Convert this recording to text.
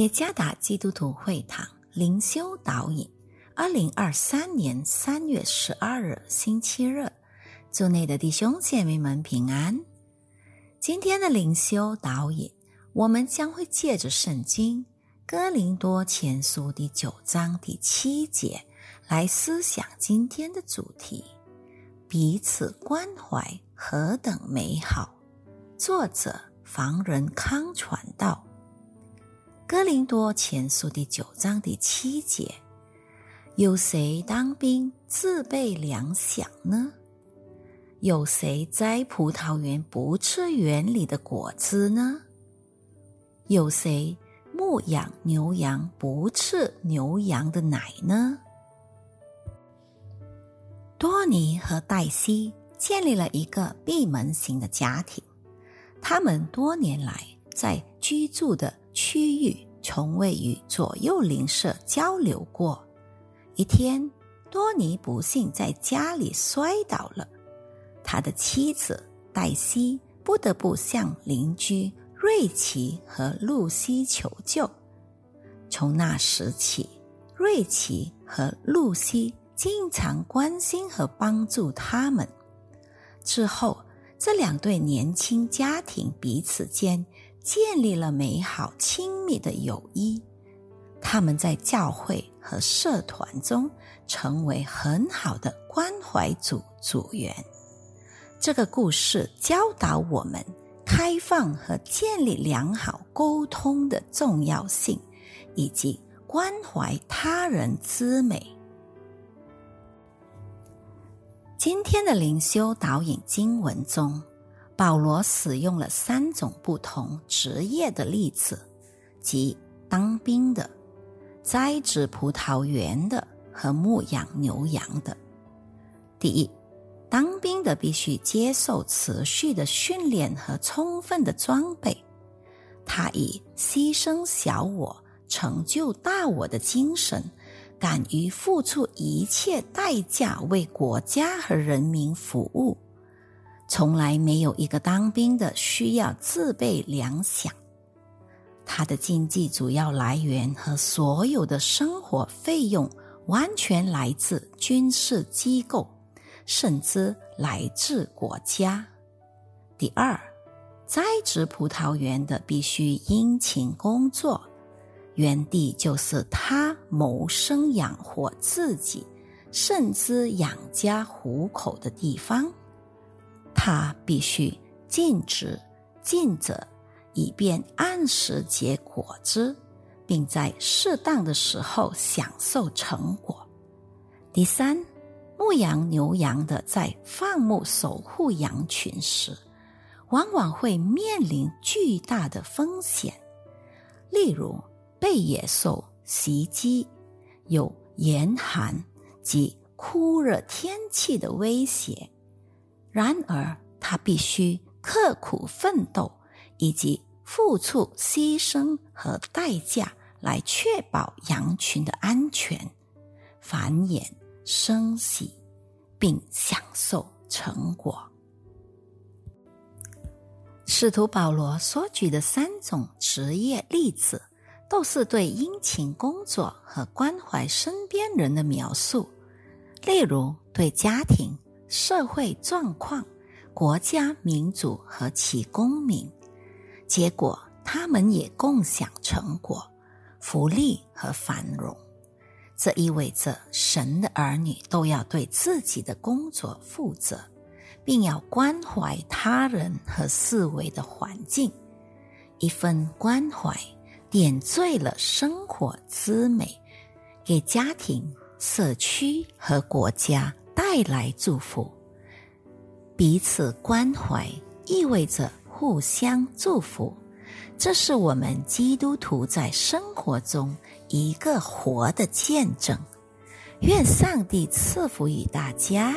耶加达基督徒会堂灵修导引，二零二三年三月十二日星期日，祝内的弟兄姐妹们平安。今天的灵修导引，我们将会借着圣经哥林多前书第九章第七节来思想今天的主题：彼此关怀何等美好。作者房仁康传道。哥林多前书第九章第七节：有谁当兵自备粮饷呢？有谁摘葡萄园不吃园里的果子呢？有谁牧养牛羊不吃牛羊的奶呢？多尼和黛西建立了一个闭门型的家庭，他们多年来在居住的。区域从未与左右邻舍交流过。一天，多尼不幸在家里摔倒了，他的妻子黛西不得不向邻居瑞奇和露西求救。从那时起，瑞奇和露西经常关心和帮助他们。之后，这两对年轻家庭彼此间。建立了美好亲密的友谊，他们在教会和社团中成为很好的关怀组组员。这个故事教导我们开放和建立良好沟通的重要性，以及关怀他人之美。今天的灵修导引经文中。保罗使用了三种不同职业的例子，即当兵的、栽植葡萄园的和牧养牛羊的。第一，当兵的必须接受持续的训练和充分的装备，他以牺牲小我、成就大我的精神，敢于付出一切代价为国家和人民服务。从来没有一个当兵的需要自备粮饷，他的经济主要来源和所有的生活费用完全来自军事机构，甚至来自国家。第二，栽植葡萄园的必须殷勤工作，园地就是他谋生养活自己，甚至养家糊口的地方。他必须尽职尽责，以便按时结果子，并在适当的时候享受成果。第三，牧羊牛羊的在放牧守护羊群时，往往会面临巨大的风险，例如被野兽袭击、有严寒及酷热天气的威胁。然而，他必须刻苦奋斗，以及付出牺牲和代价，来确保羊群的安全、繁衍、生息，并享受成果。使徒保罗所举的三种职业例子，都是对殷勤工作和关怀身边人的描述，例如对家庭。社会状况、国家民主和其公民，结果他们也共享成果、福利和繁荣。这意味着神的儿女都要对自己的工作负责，并要关怀他人和四维的环境。一份关怀点缀了生活之美，给家庭、社区和国家。带来祝福，彼此关怀意味着互相祝福，这是我们基督徒在生活中一个活的见证。愿上帝赐福于大家。